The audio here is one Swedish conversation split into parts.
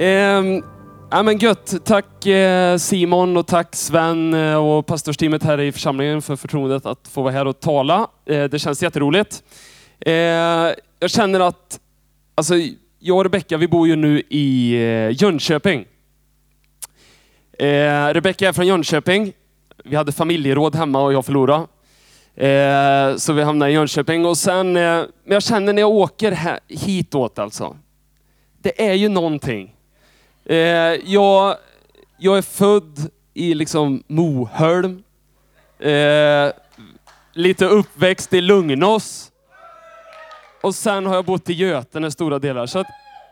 Eh, ja, men gött. Tack eh, Simon och tack Sven eh, och pastorsteamet här i församlingen för förtroendet att få vara här och tala. Eh, det känns jätteroligt. Eh, jag känner att, alltså, jag och Rebecka vi bor ju nu i eh, Jönköping. Eh, Rebecka är från Jönköping. Vi hade familjeråd hemma och jag förlorade. Eh, så vi hamnade i Jönköping. Och sen, eh, men jag känner när jag åker här, hitåt alltså. Det är ju någonting. Eh, jag, jag är född i liksom Moholm. Eh, lite uppväxt i Lugnås. Och sen har jag bott i Götene stora delar. Så att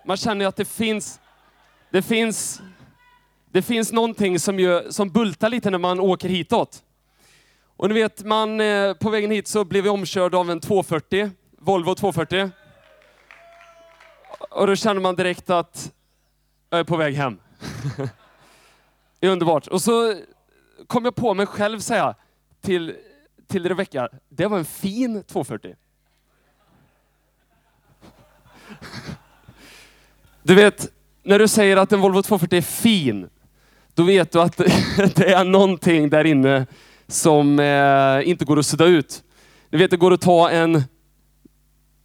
man känner att det finns, det finns, det finns någonting som, gör, som bultar lite när man åker hitåt. Och ni vet, man, eh, på vägen hit så blev vi omkörd av en 240, Volvo 240. Och då känner man direkt att jag är på väg hem. det är underbart. Och så kom jag på mig själv säga till, till Rebecka, det var en fin 240. Du vet, när du säger att en Volvo 240 är fin, då vet du att det är någonting där inne som eh, inte går att sudda ut. Du vet, det går att ta en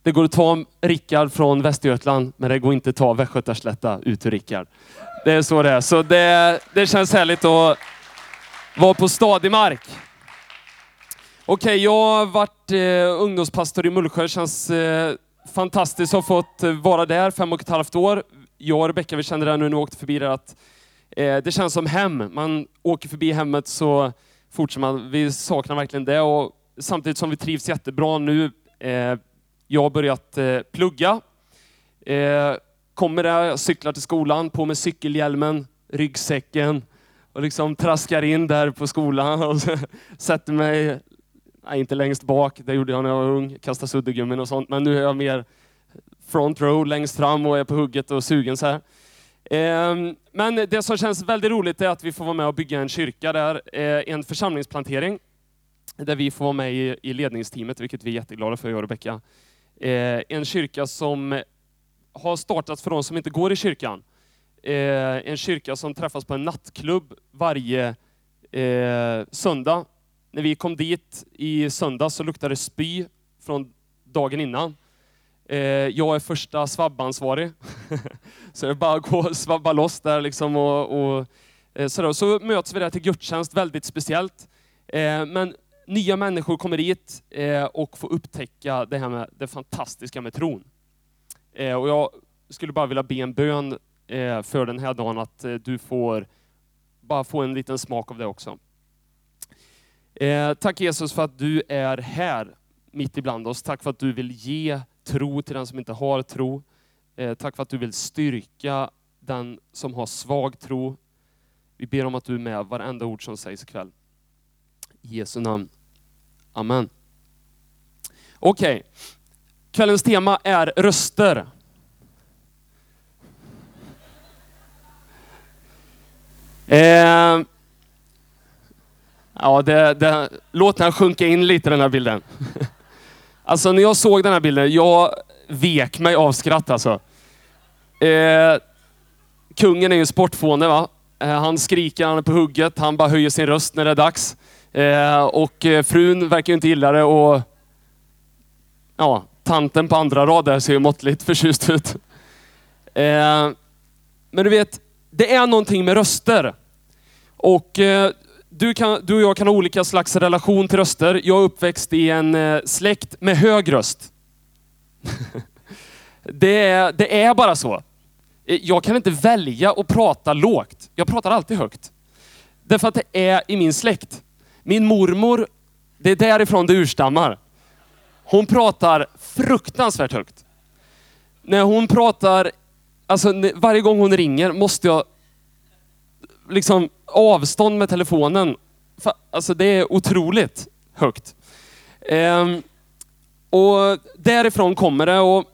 det går att ta Rickard från Västergötland, men det går inte att ta Västgötaslätta ut ur Rickard. Det är så det är. Så det, det känns härligt att vara på stadig mark. Okej, jag har varit eh, ungdomspastor i Mullsjö. Det känns eh, fantastiskt att ha fått eh, vara där fem och ett halvt år. Jag och Rebecka, vi kände det nu när vi åkte förbi där att eh, det känns som hem. Man åker förbi hemmet så fortsätter man. Vi saknar verkligen det och samtidigt som vi trivs jättebra nu eh, jag har börjat eh, plugga. Eh, kommer där, cyklar till skolan, på med cykelhjälmen, ryggsäcken och liksom traskar in där på skolan och sätter mig, nej inte längst bak, det gjorde jag när jag var ung, kastade suddgummin och sånt, men nu är jag mer front row längst fram och är på hugget och sugen så här. Ehm, men det som känns väldigt roligt är att vi får vara med och bygga en kyrka där, eh, en församlingsplantering där vi får vara med i ledningsteamet, vilket vi är jätteglada för, jag och Rebecka. Eh, en kyrka som har startats för de som inte går i kyrkan. Eh, en kyrka som träffas på en nattklubb varje eh, söndag. När vi kom dit i söndag så luktade det spy från dagen innan. Eh, jag är första svabbansvarig. så det är bara att gå och svabba loss där liksom och, och eh. Så möts vi där till gudstjänst, väldigt speciellt. Eh, men nya människor kommer hit eh, och får upptäcka det här med det fantastiska med tron. Eh, och jag skulle bara vilja be en bön eh, för den här dagen, att eh, du får bara få en liten smak av det också. Eh, tack Jesus för att du är här mitt ibland oss. Tack för att du vill ge tro till den som inte har tro. Eh, tack för att du vill styrka den som har svag tro. Vi ber om att du är med varenda ord som sägs ikväll. I Jesu namn. Amen. Okej, okay. kvällens tema är röster. Eh, ja, det, det, låt den sjunka in lite den här bilden. Alltså när jag såg den här bilden, jag vek mig av skratt alltså. Eh, kungen är ju sportfåne va. Eh, han skriker, han är på hugget, han bara höjer sin röst när det är dags. Eh, och eh, frun verkar ju inte gilla det och ja, tanten på andra rad där ser ju måttligt förtjust ut. Eh, men du vet, det är någonting med röster. Och eh, du, kan, du och jag kan ha olika slags relation till röster. Jag är uppväxt i en eh, släkt med hög röst. det, är, det är bara så. Eh, jag kan inte välja att prata lågt. Jag pratar alltid högt. Därför att det är i min släkt. Min mormor, det är därifrån det urstammar. Hon pratar fruktansvärt högt. När hon pratar, alltså varje gång hon ringer måste jag liksom avstånd med telefonen. Alltså det är otroligt högt. Ehm, och därifrån kommer det och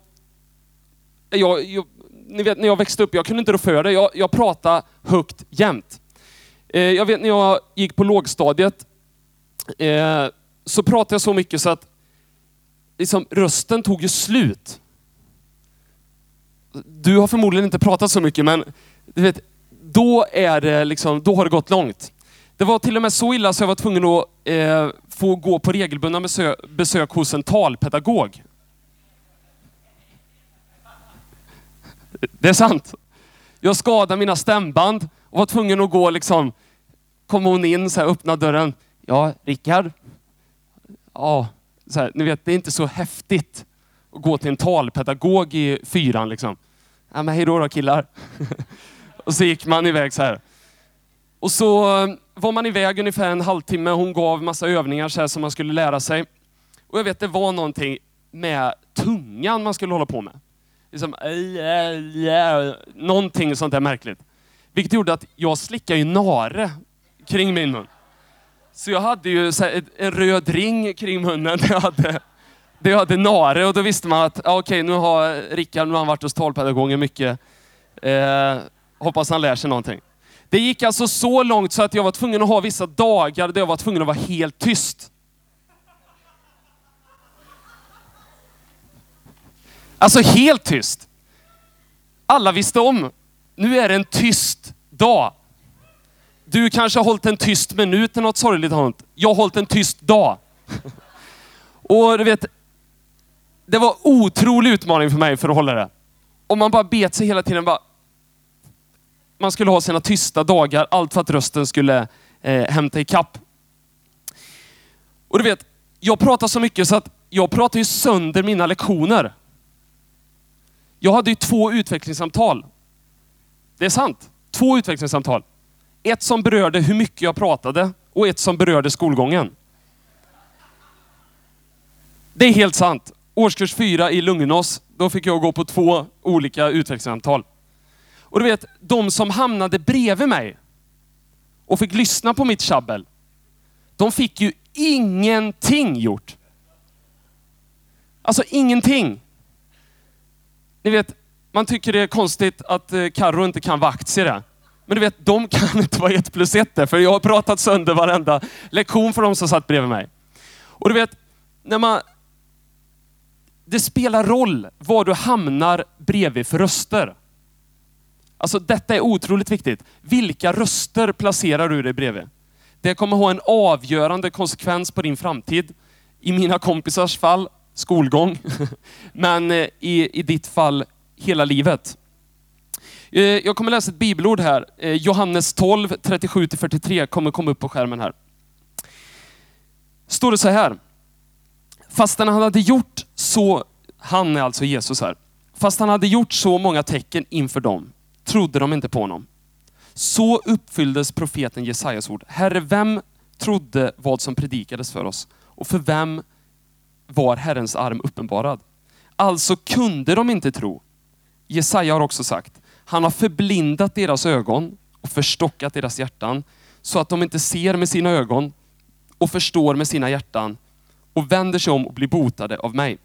jag, jag, ni vet när jag växte upp, jag kunde inte rå för det. Jag, jag pratade högt jämt. Ehm, jag vet när jag gick på lågstadiet eh, så pratade jag så mycket så att liksom, rösten tog ju slut. Du har förmodligen inte pratat så mycket men du vet, då, är det liksom, då har det gått långt. Det var till och med så illa så jag var tvungen att eh, få gå på regelbundna besök, besök hos en talpedagog. Det är sant. Jag skadade mina stämband och var tvungen att gå liksom, kom hon in så här, öppna dörren. Ja, Rickard? Ja, så här, ni vet, det är inte så häftigt att gå till en talpedagog i fyran liksom. Ja, men hej då, då killar. och så gick man iväg så här. Och så eh, var man iväg ungefär en halvtimme. Hon gav massa övningar så här, som man skulle lära sig. Och jag vet, det var någonting med tungan man skulle hålla på med. Liksom, någonting sånt där märkligt. Vilket gjorde att jag slickade ju nare kring min mun. Så jag hade ju en röd ring kring munnen där jag hade, där jag hade nare och då visste man att okej, okej, nu har Rickard nu har han varit hos talpedagogen mycket. Eh, hoppas han lär sig någonting. Det gick alltså så långt så att jag var tvungen att ha vissa dagar där jag var tvungen att vara helt tyst. Alltså helt tyst. Alla visste om. Nu är det en tyst dag. Du kanske har hållit en tyst minut eller något sorgligt har. Jag har hållit en tyst dag. Och du vet, det var otrolig utmaning för mig för att hålla det. Och man bara bet sig hela tiden. Bara, man skulle ha sina tysta dagar, allt för att rösten skulle eh, hämta ikapp. Och du vet, jag pratar så mycket så att jag pratar ju sönder mina lektioner. Jag hade ju två utvecklingssamtal. Det är sant. Två utvecklingssamtal. Ett som berörde hur mycket jag pratade och ett som berörde skolgången. Det är helt sant. Årskurs fyra i Lugnås, då fick jag gå på två olika utvecklingssamtal. Och du vet, de som hamnade bredvid mig och fick lyssna på mitt tjabbel, de fick ju ingenting gjort. Alltså ingenting. Ni vet, man tycker det är konstigt att eh, Karro inte kan vara aktier. Men du vet, de kan inte vara ett plus ett där, för jag har pratat sönder varenda lektion för de som satt bredvid mig. Och du vet, när man... Det spelar roll var du hamnar bredvid för röster. Alltså detta är otroligt viktigt. Vilka röster placerar du dig bredvid? Det kommer ha en avgörande konsekvens på din framtid. I mina kompisars fall, skolgång. Men eh, i, i ditt fall, hela livet. Eh, jag kommer läsa ett bibelord här. Eh, Johannes 12, 37-43 kommer komma upp på skärmen här. Står det så här. Fastän han hade gjort så, han är alltså Jesus här. Fast han hade gjort så många tecken inför dem, trodde de inte på honom. Så uppfylldes profeten Jesajas ord. Herre, vem trodde vad som predikades för oss? Och för vem var Herrens arm uppenbarad? Alltså kunde de inte tro. Jesaja har också sagt, han har förblindat deras ögon och förstockat deras hjärtan så att de inte ser med sina ögon och förstår med sina hjärtan och vänder sig om och blir botade av mig.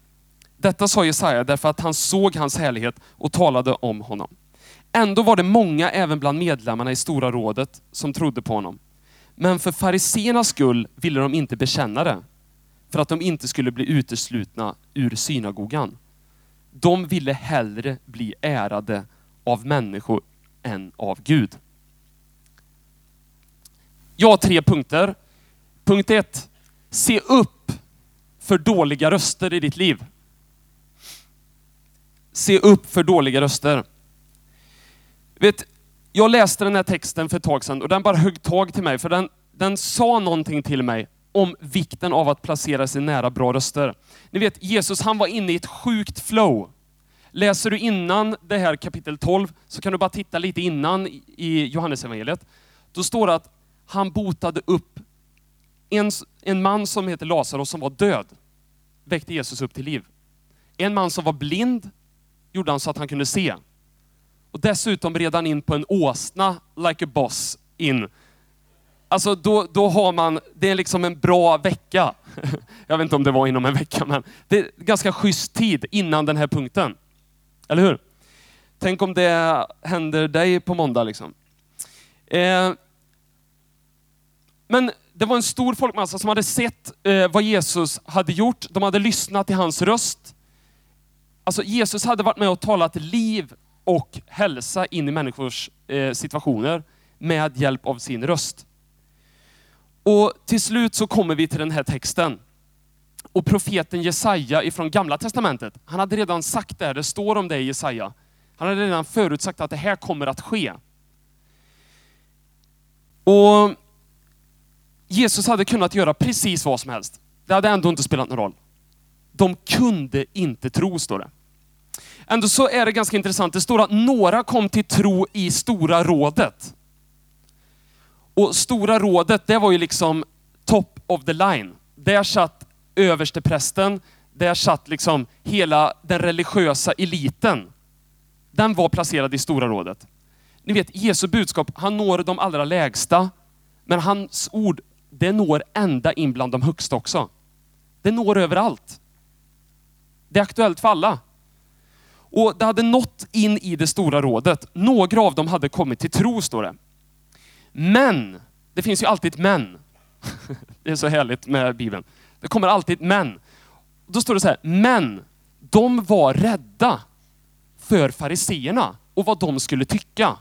Detta sa Jesaja därför att han såg hans härlighet och talade om honom. Ändå var det många även bland medlemmarna i Stora rådet som trodde på honom. Men för fariseernas skull ville de inte bekänna det, för att de inte skulle bli uteslutna ur synagogan. De ville hellre bli ärade av människor än av Gud. Jag har tre punkter. Punkt ett. Se upp för dåliga röster i ditt liv. Se upp för dåliga röster. Vet, jag läste den här texten för ett tag sedan och den bara högg tag till mig för den, den sa någonting till mig om vikten av att placera sig nära bra röster. Ni vet, Jesus han var inne i ett sjukt flow. Läser du innan det här kapitel 12 så kan du bara titta lite innan i Johannesevangeliet. Då står det att han botade upp en, en man som heter Lazarus som var död. Väckte Jesus upp till liv. En man som var blind gjorde han så att han kunde se. Och dessutom red han in på en åsna, like a boss, in. Alltså då, då har man, det är liksom en bra vecka. Jag vet inte om det var inom en vecka, men det är ganska schysst tid innan den här punkten. Eller hur? Tänk om det händer dig på måndag. Liksom. Eh, men det var en stor folkmassa som hade sett eh, vad Jesus hade gjort. De hade lyssnat till hans röst. Alltså Jesus hade varit med och talat liv och hälsa in i människors eh, situationer med hjälp av sin röst. Och till slut så kommer vi till den här texten. Och profeten Jesaja ifrån gamla testamentet, han hade redan sagt det, här, det står om det i Jesaja. Han hade redan förutsagt att det här kommer att ske. Och Jesus hade kunnat göra precis vad som helst. Det hade ändå inte spelat någon roll. De kunde inte tro, står det. Ändå så är det ganska intressant. Det står att några kom till tro i Stora rådet. Och Stora rådet, det var ju liksom top of the line. Där satt översteprästen, där satt liksom hela den religiösa eliten. Den var placerad i Stora rådet. Ni vet, Jesu budskap, han når de allra lägsta, men hans ord, det når ända in bland de högsta också. Det når överallt. Det är aktuellt för alla. Och det hade nått in i det stora rådet. Några av dem hade kommit till tro, står det. Men, det finns ju alltid ett men. Det är så härligt med Bibeln. Det kommer alltid men. Då står det så här, men de var rädda för fariseerna och vad de skulle tycka.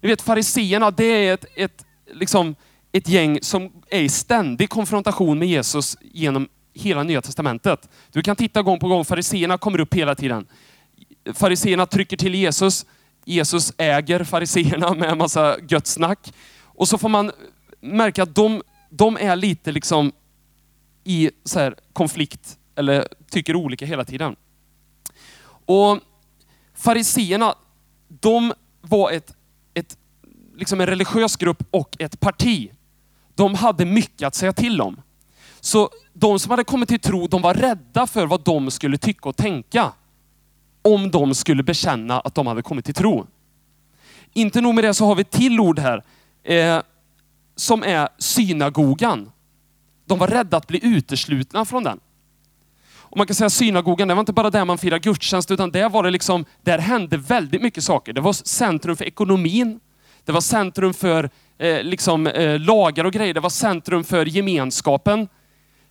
Ni vet fariseerna, det är ett, ett, liksom, ett gäng som är i ständig konfrontation med Jesus genom hela nya testamentet. Du kan titta gång på gång, fariseerna kommer upp hela tiden. Fariseerna trycker till Jesus. Jesus äger fariseerna med en massa gött snack. Och så får man märka att de, de är lite liksom i så här konflikt eller tycker olika hela tiden. Och Fariseerna, de var ett, ett, liksom en religiös grupp och ett parti. De hade mycket att säga till om. Så de som hade kommit till tro, de var rädda för vad de skulle tycka och tänka. Om de skulle bekänna att de hade kommit till tro. Inte nog med det så har vi ett till ord här. Eh, som är synagogan. De var rädda att bli uteslutna från den. Och man kan säga synagogan, det var inte bara där man firade gudstjänst, utan där var det liksom, där hände väldigt mycket saker. Det var centrum för ekonomin. Det var centrum för eh, liksom, eh, lagar och grejer. Det var centrum för gemenskapen.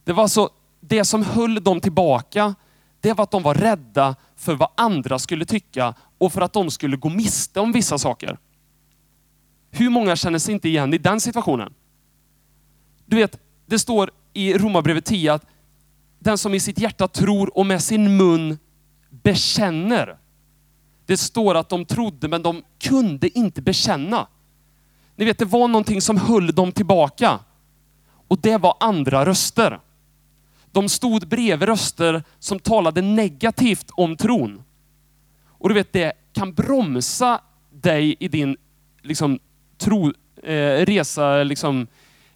Det var så, det som höll dem tillbaka, det var att de var rädda för vad andra skulle tycka och för att de skulle gå miste om vissa saker. Hur många känner sig inte igen i den situationen? Du vet, det står i Romarbrevet 10 att den som i sitt hjärta tror och med sin mun bekänner. Det står att de trodde men de kunde inte bekänna. Ni vet, det var någonting som höll dem tillbaka. Och det var andra röster. De stod bredvid röster som talade negativt om tron. Och du vet, det kan bromsa dig i din liksom, tro, eh, resa liksom,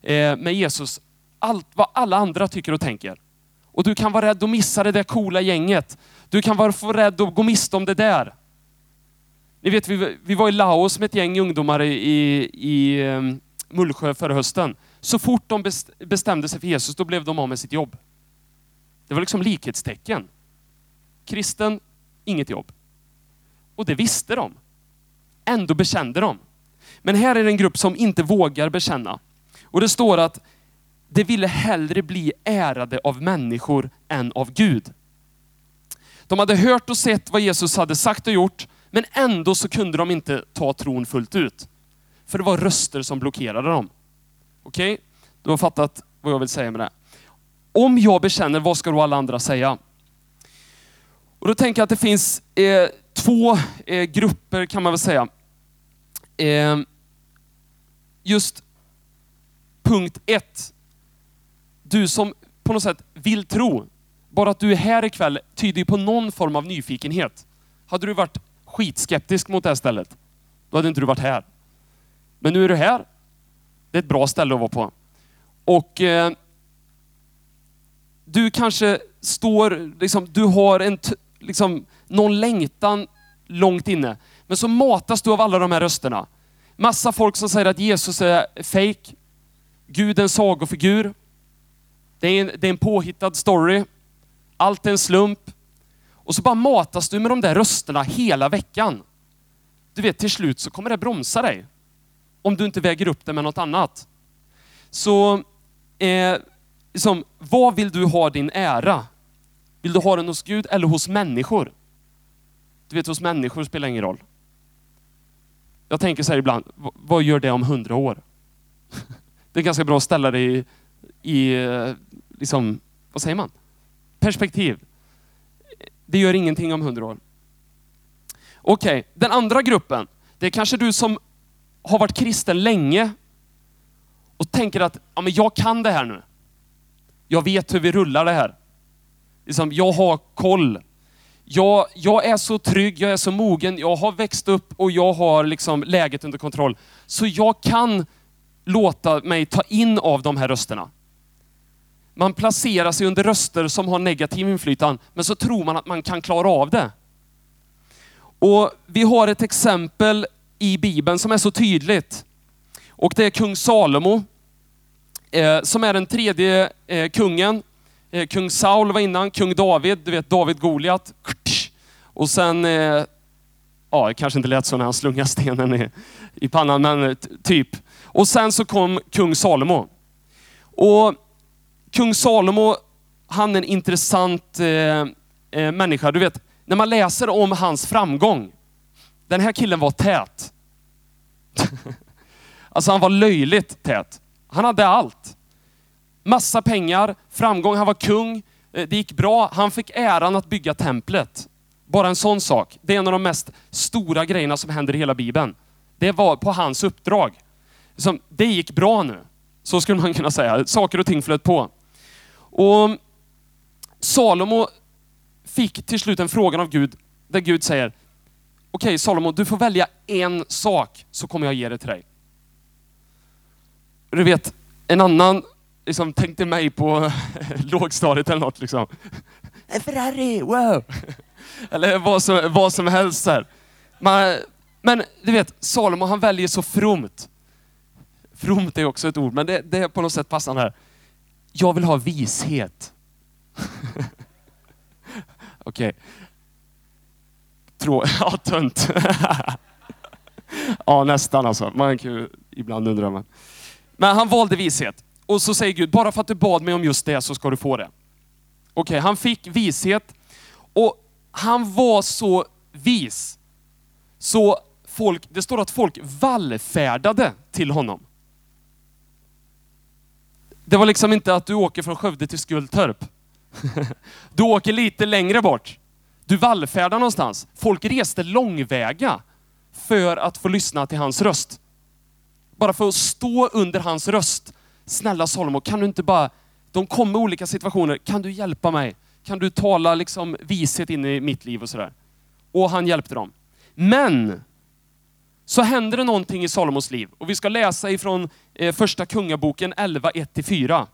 eh, med Jesus. Allt vad alla andra tycker och tänker. Och du kan vara rädd att missa det där coola gänget. Du kan vara för rädd att gå miste om det där. Ni vet, vi, vi var i Laos med ett gäng ungdomar i, i um, Mullsjö förra hösten. Så fort de bestämde sig för Jesus, då blev de av med sitt jobb. Det var liksom likhetstecken. Kristen, inget jobb. Och det visste de. Ändå bekände de. Men här är det en grupp som inte vågar bekänna. Och det står att de ville hellre bli ärade av människor än av Gud. De hade hört och sett vad Jesus hade sagt och gjort, men ändå så kunde de inte ta tron fullt ut. För det var röster som blockerade dem. Okej? Okay? Du har fattat vad jag vill säga med det. Om jag bekänner, vad ska då alla andra säga? Och Då tänker jag att det finns eh, två eh, grupper kan man väl säga. Eh, just punkt ett du som på något sätt vill tro, bara att du är här ikväll tyder ju på någon form av nyfikenhet. Hade du varit skitskeptisk mot det här stället, då hade inte du varit här. Men nu är du här. Det är ett bra ställe att vara på. Och eh, du kanske står, liksom, du har en, liksom, någon längtan långt inne. Men så matas du av alla de här rösterna. Massa folk som säger att Jesus är fake. Gud är en sagofigur. Det är en, det är en påhittad story. Allt är en slump. Och så bara matas du med de där rösterna hela veckan. Du vet, till slut så kommer det bromsa dig. Om du inte väger upp det med något annat. Så, eh, liksom, vad vill du ha din ära? Vill du ha den hos Gud eller hos människor? Du vet, hos människor spelar ingen roll. Jag tänker så här ibland, vad gör det om hundra år? Det är ganska bra att ställa det i, i eh, liksom, vad säger man? Perspektiv. Det gör ingenting om hundra år. Okej, okay. den andra gruppen, det är kanske du som har varit kristen länge och tänker att ja, men jag kan det här nu. Jag vet hur vi rullar det här. Liksom, jag har koll. Jag, jag är så trygg, jag är så mogen, jag har växt upp och jag har liksom läget under kontroll. Så jag kan låta mig ta in av de här rösterna. Man placerar sig under röster som har negativ inflytande, men så tror man att man kan klara av det. Och Vi har ett exempel i Bibeln som är så tydligt. Och det är kung Salomo, eh, som är den tredje eh, kungen. Eh, kung Saul var innan, kung David, du vet David Goliat. Och sen, eh, ja det kanske inte lät så när han slungade stenen i, i pannan, men typ. Och sen så kom kung Salomo. Och kung Salomo, han är en intressant eh, eh, människa. Du vet, när man läser om hans framgång. Den här killen var tät. alltså han var löjligt tät. Han hade allt. Massa pengar, framgång, han var kung. Eh, det gick bra. Han fick äran att bygga templet. Bara en sån sak. Det är en av de mest stora grejerna som händer i hela Bibeln. Det var på hans uppdrag. Liksom, det gick bra nu. Så skulle man kunna säga. Saker och ting flöt på. Och Salomo fick till slut en fråga av Gud, där Gud säger, okej okay, Salomo, du får välja en sak så kommer jag ge det till dig. Du vet, en annan liksom, tänkte mig på lågstadiet eller något. Liksom. En Ferrari, wow! eller vad som, vad som helst. Här. Man, men du vet, Salomo han väljer så fromt. Fromt är också ett ord, men det, det är på något sätt passande här. Jag vill ha vishet. Okej. Okay. Ja, tunt. ja, nästan alltså. Man kan ju ibland undra. Men. Men han valde vishet. Och så säger Gud, bara för att du bad mig om just det så ska du få det. Okej, okay, han fick vishet och han var så vis. Så folk, det står att folk vallfärdade till honom. Det var liksom inte att du åker från Skövde till Skultorp. Du åker lite längre bort. Du vallfärdar någonstans. Folk reste långväga för att få lyssna till hans röst. Bara för att stå under hans röst. Snälla Salomo, kan du inte bara... De kommer i olika situationer. Kan du hjälpa mig? Kan du tala liksom vishet in i mitt liv och sådär? Och han hjälpte dem. Men så händer det någonting i Salomos liv. Och vi ska läsa ifrån Eh, första kungaboken 11, 1-4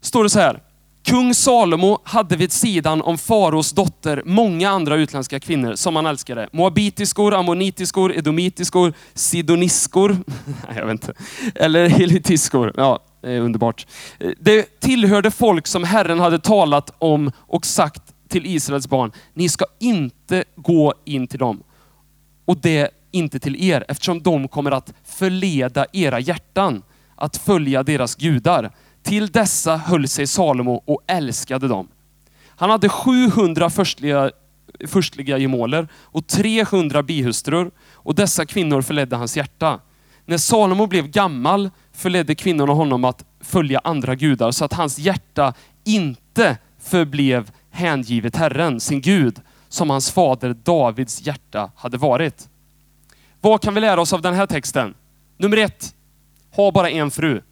står det så här. Kung Salomo hade vid sidan om faraos dotter många andra utländska kvinnor som han älskade. Moabitiskor, ammonitiskor, edomitiskor, sidoniskor, jag vet inte, eller helitiskor. Ja, det är underbart. Eh, det tillhörde folk som Herren hade talat om och sagt till Israels barn, ni ska inte gå in till dem. Och det inte till er, eftersom de kommer att förleda era hjärtan att följa deras gudar. Till dessa höll sig Salomo och älskade dem. Han hade 700 förstliga, förstliga gemåler och 300 bihustrur och dessa kvinnor förledde hans hjärta. När Salomo blev gammal förledde kvinnorna honom att följa andra gudar så att hans hjärta inte förblev hängivet Herren, sin Gud, som hans fader Davids hjärta hade varit. Vad kan vi lära oss av den här texten? Nummer ett, ha bara en fru.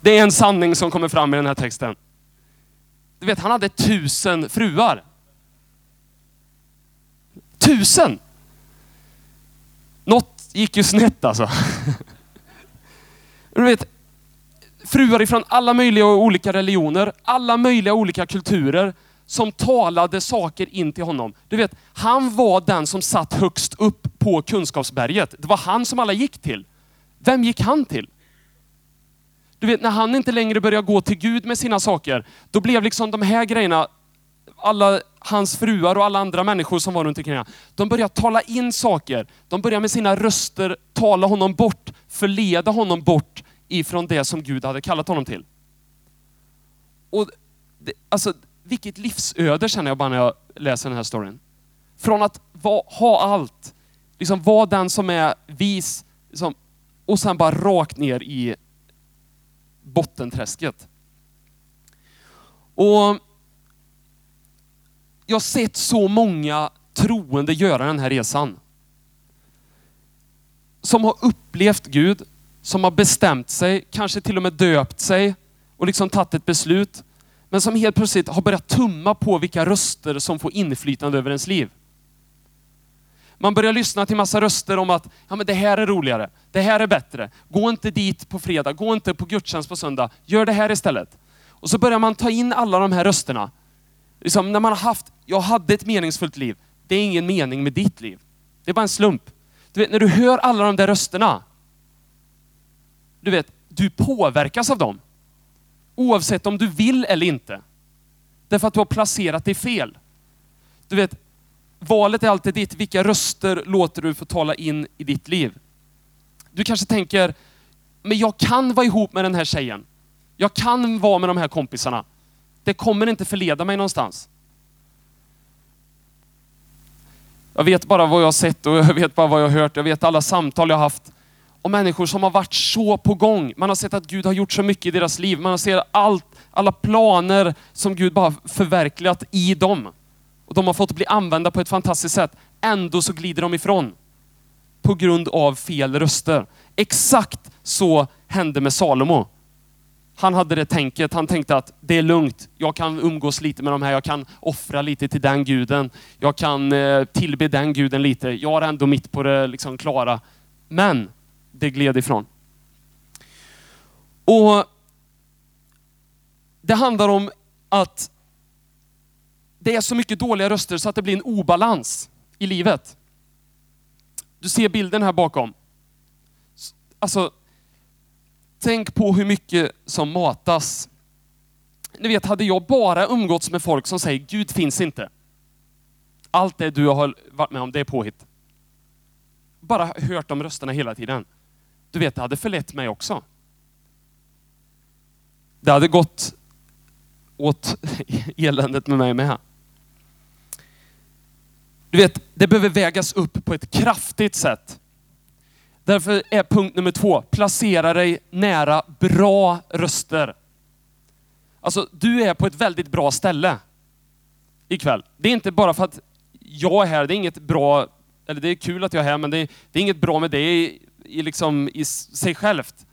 Det är en sanning som kommer fram i den här texten. Du vet, han hade tusen fruar. Tusen! Något gick ju snett alltså. Du vet, fruar ifrån alla möjliga och olika religioner, alla möjliga olika kulturer som talade saker in till honom. Du vet, han var den som satt högst upp på kunskapsberget. Det var han som alla gick till. Vem gick han till? Du vet, när han inte längre började gå till Gud med sina saker, då blev liksom de här grejerna, alla hans fruar och alla andra människor som var runt omkring de började tala in saker. De började med sina röster tala honom bort, förleda honom bort ifrån det som Gud hade kallat honom till. Och det, alltså, vilket livsöde känner jag bara när jag läser den här storyn. Från att va, ha allt, liksom vara den som är vis, liksom, och sen bara rakt ner i bottenträsket. Och jag har sett så många troende göra den här resan. Som har upplevt Gud, som har bestämt sig, kanske till och med döpt sig och liksom tagit ett beslut. Men som helt plötsligt har börjat tumma på vilka röster som får inflytande över ens liv. Man börjar lyssna till massa röster om att ja, men det här är roligare, det här är bättre. Gå inte dit på fredag, gå inte på gudstjänst på söndag. Gör det här istället. Och så börjar man ta in alla de här rösterna. Liksom när man har haft, jag hade ett meningsfullt liv. Det är ingen mening med ditt liv. Det är bara en slump. Du vet, när du hör alla de där rösterna. Du vet, du påverkas av dem. Oavsett om du vill eller inte. Därför att du har placerat dig fel. Du vet, valet är alltid ditt. Vilka röster låter du få tala in i ditt liv? Du kanske tänker, men jag kan vara ihop med den här tjejen. Jag kan vara med de här kompisarna. Det kommer inte förleda mig någonstans. Jag vet bara vad jag har sett och jag vet bara vad jag har hört. Jag vet alla samtal jag har haft om människor som har varit så på gång. Man har sett att Gud har gjort så mycket i deras liv. Man har sett allt, alla planer som Gud bara förverkligat i dem. Och de har fått bli använda på ett fantastiskt sätt. Ändå så glider de ifrån. På grund av fel röster. Exakt så hände med Salomo. Han hade det tänket. Han tänkte att det är lugnt. Jag kan umgås lite med de här. Jag kan offra lite till den guden. Jag kan eh, tillbe den guden lite. Jag har ändå mitt på det liksom klara. Men det gled ifrån. Och Det handlar om att det är så mycket dåliga röster så att det blir en obalans i livet. Du ser bilden här bakom. Alltså, tänk på hur mycket som matas. Ni vet, hade jag bara umgåtts med folk som säger Gud finns inte. Allt det du har varit med om, det är påhitt. Bara hört de rösterna hela tiden. Du vet, det hade förlett mig också. Det hade gått åt eländet med mig med. Du vet, det behöver vägas upp på ett kraftigt sätt. Därför är punkt nummer två, placera dig nära bra röster. Alltså, du är på ett väldigt bra ställe ikväll. Det är inte bara för att jag är här, det är inget bra, eller det är kul att jag är här, men det är, det är inget bra med det i, liksom, i sig självt.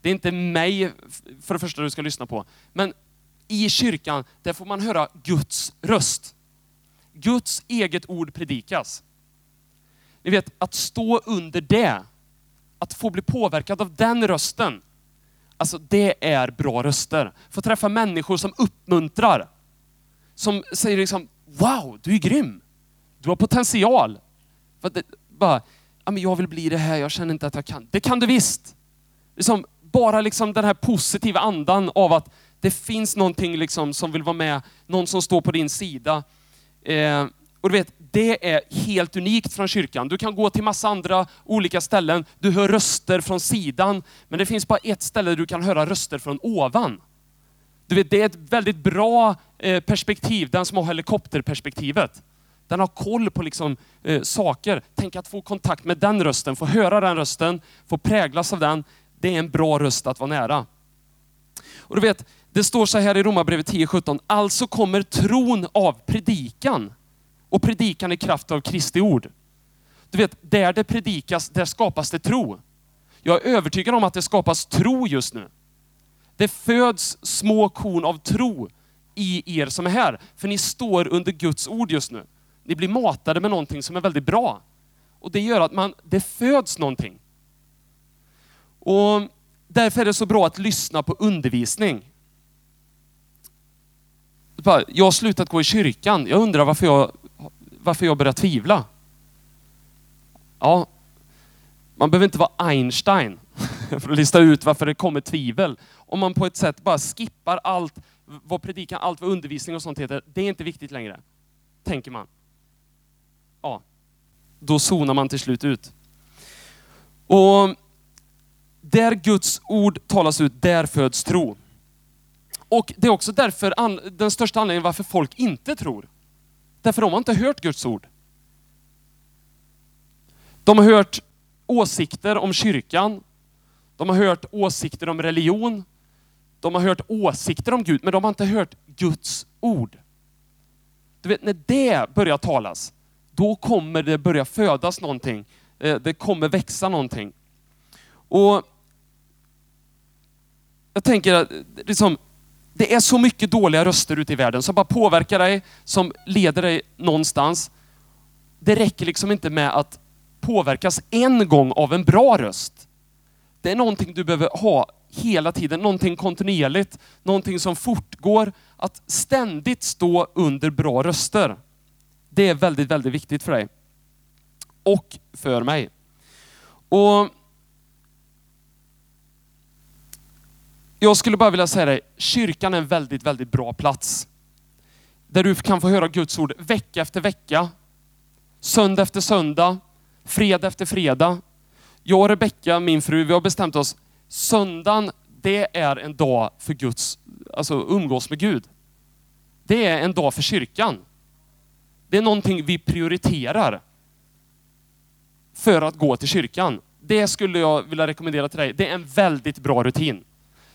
Det är inte mig, för det första, du ska lyssna på. Men i kyrkan, där får man höra Guds röst. Guds eget ord predikas. Ni vet, att stå under det, att få bli påverkad av den rösten, alltså det är bra röster. Få träffa människor som uppmuntrar, som säger liksom, wow, du är grym. Du har potential. För det, bara, ja, men jag vill bli det här, jag känner inte att jag kan. Det kan du visst. Liksom, bara liksom den här positiva andan av att det finns någonting liksom som vill vara med, någon som står på din sida. Eh, och du vet, det är helt unikt från kyrkan. Du kan gå till massa andra olika ställen, du hör röster från sidan, men det finns bara ett ställe där du kan höra röster från ovan. Du vet, det är ett väldigt bra eh, perspektiv, den som har helikopterperspektivet. Den har koll på liksom, eh, saker. Tänk att få kontakt med den rösten, få höra den rösten, få präglas av den. Det är en bra röst att vara nära. Och du vet, det står så här i Romarbrevet 10.17. Alltså kommer tron av predikan och predikan i kraft av Kristi ord. Du vet, där det predikas, där skapas det tro. Jag är övertygad om att det skapas tro just nu. Det föds små korn av tro i er som är här. För ni står under Guds ord just nu. Ni blir matade med någonting som är väldigt bra. Och det gör att man, det föds någonting. Och därför är det så bra att lyssna på undervisning. Jag har slutat gå i kyrkan. Jag undrar varför jag, varför jag börjar tvivla. Ja, man behöver inte vara Einstein för att lista ut varför det kommer tvivel. Om man på ett sätt bara skippar allt vad predikan, allt vad undervisning och sånt heter. Det är inte viktigt längre, tänker man. Ja, då zonar man till slut ut. Och där Guds ord talas ut, där föds tro. Och det är också därför an, den största anledningen varför folk inte tror. Därför de har inte hört Guds ord. De har hört åsikter om kyrkan. De har hört åsikter om religion. De har hört åsikter om Gud, men de har inte hört Guds ord. Du vet, när det börjar talas, då kommer det börja födas någonting. Eh, det kommer växa någonting. Och jag tänker att eh, liksom, det är så mycket dåliga röster ute i världen som bara påverkar dig, som leder dig någonstans. Det räcker liksom inte med att påverkas en gång av en bra röst. Det är någonting du behöver ha hela tiden, någonting kontinuerligt, någonting som fortgår. Att ständigt stå under bra röster. Det är väldigt, väldigt viktigt för dig. Och för mig. Och Jag skulle bara vilja säga dig, kyrkan är en väldigt, väldigt bra plats. Där du kan få höra Guds ord vecka efter vecka, söndag efter söndag, fredag efter fredag. Jag och Rebecka, min fru, vi har bestämt oss, söndagen, det är en dag för Guds, alltså umgås med Gud. Det är en dag för kyrkan. Det är någonting vi prioriterar för att gå till kyrkan. Det skulle jag vilja rekommendera till dig. Det är en väldigt bra rutin.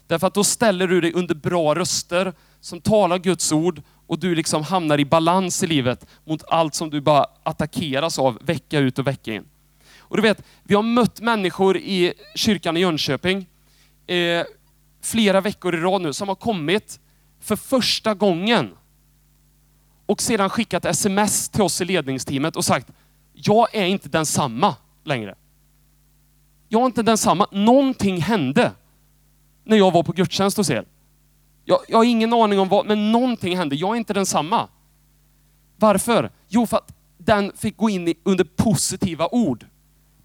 Därför att då ställer du dig under bra röster som talar Guds ord och du liksom hamnar i balans i livet mot allt som du bara attackeras av vecka ut och vecka in. Och du vet, vi har mött människor i kyrkan i Jönköping eh, flera veckor i rad nu som har kommit för första gången och sedan skickat sms till oss i ledningsteamet och sagt, jag är inte densamma längre. Jag är inte densamma. Någonting hände när jag var på gudstjänst hos er. Jag, jag har ingen aning om vad, men någonting hände. Jag är inte densamma. Varför? Jo, för att den fick gå in i, under positiva ord.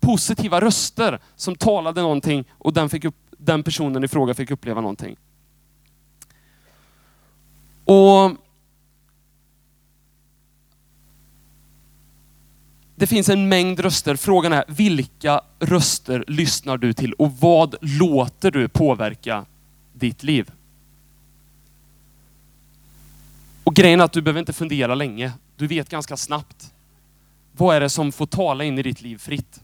Positiva röster som talade någonting och den, fick upp, den personen i fråga fick uppleva någonting. Och Det finns en mängd röster. Frågan är, vilka röster lyssnar du till och vad låter du påverka ditt liv? Och grejen är att du behöver inte fundera länge. Du vet ganska snabbt. Vad är det som får tala in i ditt liv fritt?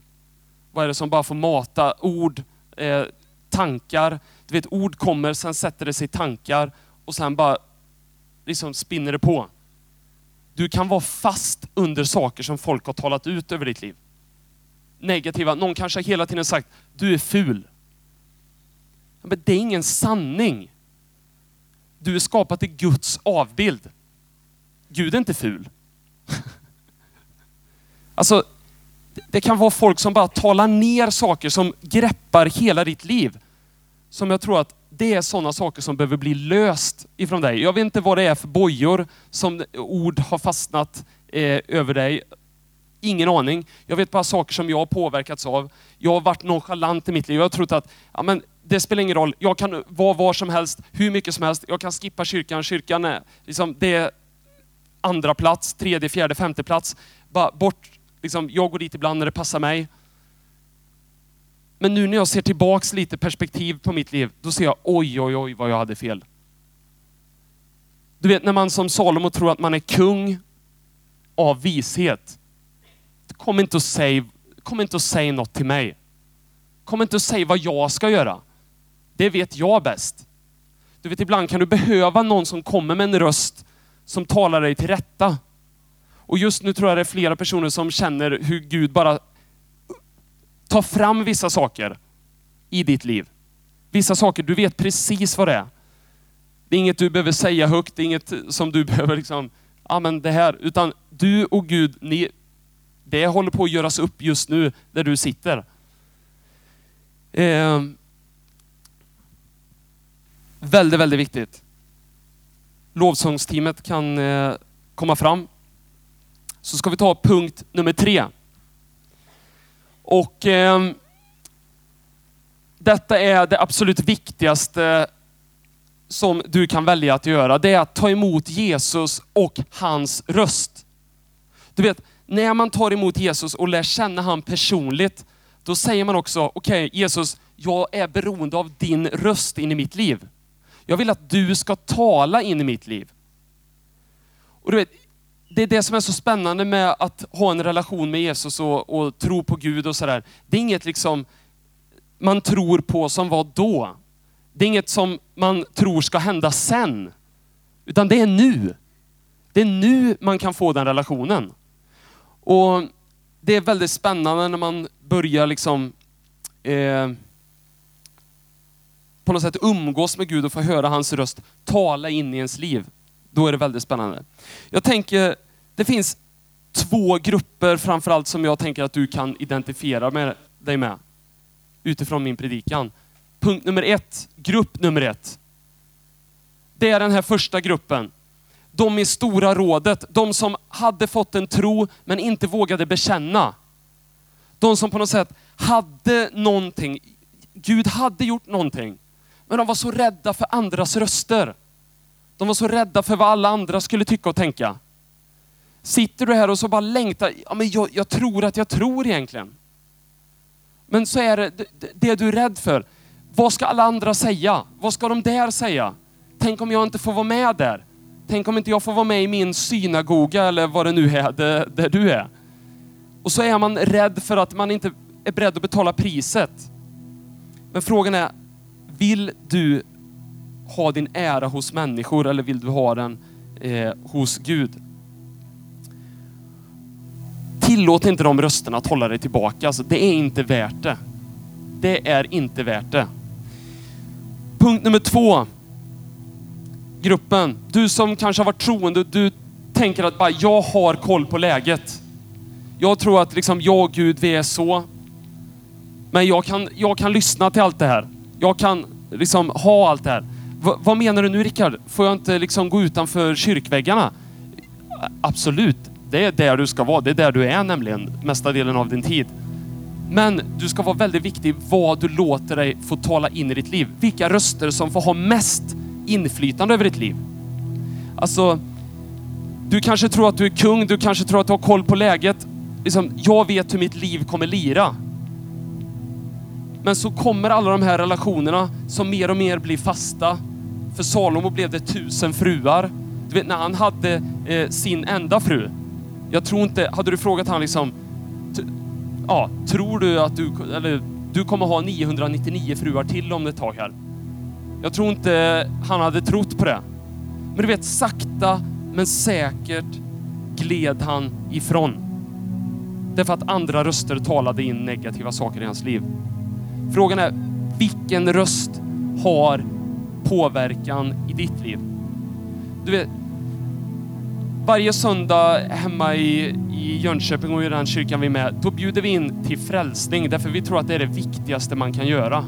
Vad är det som bara får mata ord, eh, tankar? Du vet, ord kommer, sen sätter det sig tankar och sen bara liksom spinner det på. Du kan vara fast under saker som folk har talat ut över ditt liv. Negativa, någon kanske hela tiden sagt, du är ful. Men det är ingen sanning. Du är skapad i Guds avbild. Gud är inte ful. alltså, det kan vara folk som bara talar ner saker som greppar hela ditt liv. Som jag tror att det är sådana saker som behöver bli löst ifrån dig. Jag vet inte vad det är för bojor som ord har fastnat eh, över dig. Ingen aning. Jag vet bara saker som jag har påverkats av. Jag har varit nonchalant i mitt liv. Jag har trott att ja, men det spelar ingen roll. Jag kan vara var som helst, hur mycket som helst. Jag kan skippa kyrkan. Kyrkan är, liksom, det är andra plats, tredje, fjärde, femte plats. Bara bort. Liksom, jag går dit ibland när det passar mig. Men nu när jag ser tillbaks lite perspektiv på mitt liv, då ser jag oj, oj, oj vad jag hade fel. Du vet när man som Salomo tror att man är kung av vishet. Kom inte och säg, kom inte och säg något till mig. Kom inte och säg vad jag ska göra. Det vet jag bäst. Du vet ibland kan du behöva någon som kommer med en röst som talar dig till rätta. Och just nu tror jag det är flera personer som känner hur Gud bara Ta fram vissa saker i ditt liv. Vissa saker, du vet precis vad det är. Det är inget du behöver säga högt, det är inget som du behöver liksom, ja men det här, utan du och Gud, ni, det håller på att göras upp just nu där du sitter. Eh, väldigt, väldigt viktigt. lovsångsteamet kan eh, komma fram. Så ska vi ta punkt nummer tre. Och eh, detta är det absolut viktigaste som du kan välja att göra. Det är att ta emot Jesus och hans röst. Du vet, när man tar emot Jesus och lär känna han personligt, då säger man också, okej okay, Jesus, jag är beroende av din röst in i mitt liv. Jag vill att du ska tala in i mitt liv. Och du vet, det är det som är så spännande med att ha en relation med Jesus och, och tro på Gud och sådär. Det är inget liksom man tror på som var då. Det är inget som man tror ska hända sen. Utan det är nu. Det är nu man kan få den relationen. Och Det är väldigt spännande när man börjar liksom eh, på något sätt umgås med Gud och få höra hans röst tala in i ens liv. Då är det väldigt spännande. Jag tänker, det finns två grupper framförallt som jag tänker att du kan identifiera med dig med utifrån min predikan. Punkt nummer ett, grupp nummer ett. Det är den här första gruppen. De i Stora rådet, de som hade fått en tro men inte vågade bekänna. De som på något sätt hade någonting, Gud hade gjort någonting, men de var så rädda för andras röster. De var så rädda för vad alla andra skulle tycka och tänka. Sitter du här och så bara längtar, ja men jag, jag tror att jag tror egentligen. Men så är det, det, det du är rädd för. Vad ska alla andra säga? Vad ska de där säga? Tänk om jag inte får vara med där? Tänk om inte jag får vara med i min synagoga eller vad det nu är där, där du är. Och så är man rädd för att man inte är beredd att betala priset. Men frågan är, vill du ha din ära hos människor eller vill du ha den eh, hos Gud? Tillåt inte de rösterna att hålla dig tillbaka. Alltså, det är inte värt det. Det är inte värt det. Punkt nummer två. Gruppen. Du som kanske har varit troende, du tänker att bara, jag har koll på läget. Jag tror att liksom jag och Gud, vi är så. Men jag kan, jag kan lyssna till allt det här. Jag kan liksom ha allt det här. V vad menar du nu Rickard? Får jag inte liksom gå utanför kyrkväggarna? Absolut, det är där du ska vara. Det är där du är nämligen mesta delen av din tid. Men du ska vara väldigt viktig vad du låter dig få tala in i ditt liv. Vilka röster som får ha mest inflytande över ditt liv. Alltså, du kanske tror att du är kung, du kanske tror att du har koll på läget. Liksom, jag vet hur mitt liv kommer lira. Men så kommer alla de här relationerna som mer och mer blir fasta. För Salomo blev det tusen fruar. Du vet när han hade eh, sin enda fru. Jag tror inte, hade du frågat han liksom, ja, tror du att du, eller du kommer ha 999 fruar till om ett tag här? Jag tror inte han hade trott på det. Men du vet, sakta men säkert gled han ifrån. Därför att andra röster talade in negativa saker i hans liv. Frågan är, vilken röst har påverkan i ditt liv? Du vet, varje söndag hemma i, i Jönköping och i den kyrkan vi är med, då bjuder vi in till frälsning därför vi tror att det är det viktigaste man kan göra.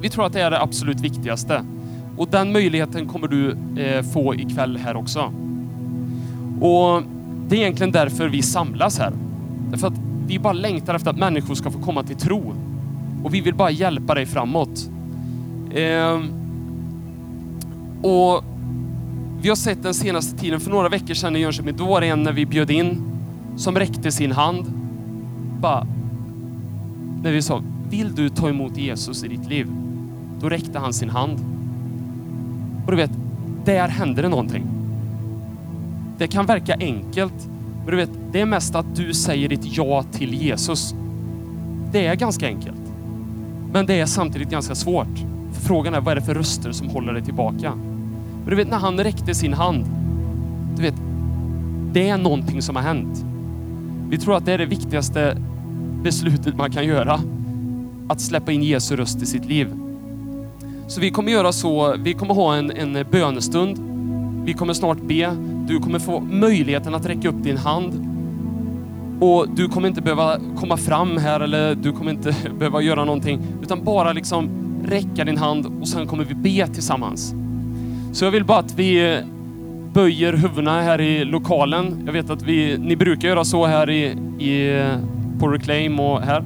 Vi tror att det är det absolut viktigaste. Och den möjligheten kommer du eh, få ikväll här också. Och det är egentligen därför vi samlas här. Därför att vi bara längtar efter att människor ska få komma till tro. Och vi vill bara hjälpa dig framåt. Eh, och vi har sett den senaste tiden, för några veckor sedan i Jönköping, då var det en när vi bjöd in som räckte sin hand. Bara, när vi sa, vill du ta emot Jesus i ditt liv? Då räckte han sin hand. Och du vet, där händer det någonting. Det kan verka enkelt, men du vet, det är mest att du säger ditt ja till Jesus. Det är ganska enkelt. Men det är samtidigt ganska svårt. För frågan är, vad är det för röster som håller dig tillbaka? Men du vet, när han räckte sin hand, du vet, det är någonting som har hänt. Vi tror att det är det viktigaste beslutet man kan göra. Att släppa in Jesu röst i sitt liv. Så vi kommer göra så, vi kommer ha en, en bönestund. Vi kommer snart be. Du kommer få möjligheten att räcka upp din hand. Och du kommer inte behöva komma fram här eller du kommer inte behöva göra någonting, utan bara liksom räcka din hand och sen kommer vi be tillsammans. Så jag vill bara att vi eh, böjer huvudena här i lokalen. Jag vet att vi, ni brukar göra så här i, i, eh, på Reclaim och här.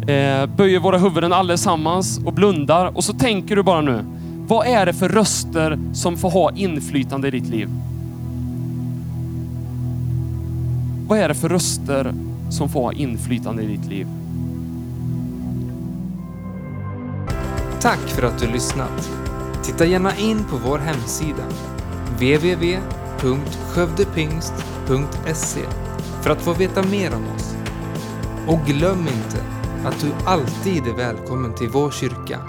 Eh, böjer våra huvuden allesammans och blundar och så tänker du bara nu. Vad är det för röster som får ha inflytande i ditt liv? Vad är det för röster som får ha inflytande i ditt liv? Tack för att du lyssnat. Titta gärna in på vår hemsida www.skövdepingst.se för att få veta mer om oss. Och glöm inte att du alltid är välkommen till vår kyrka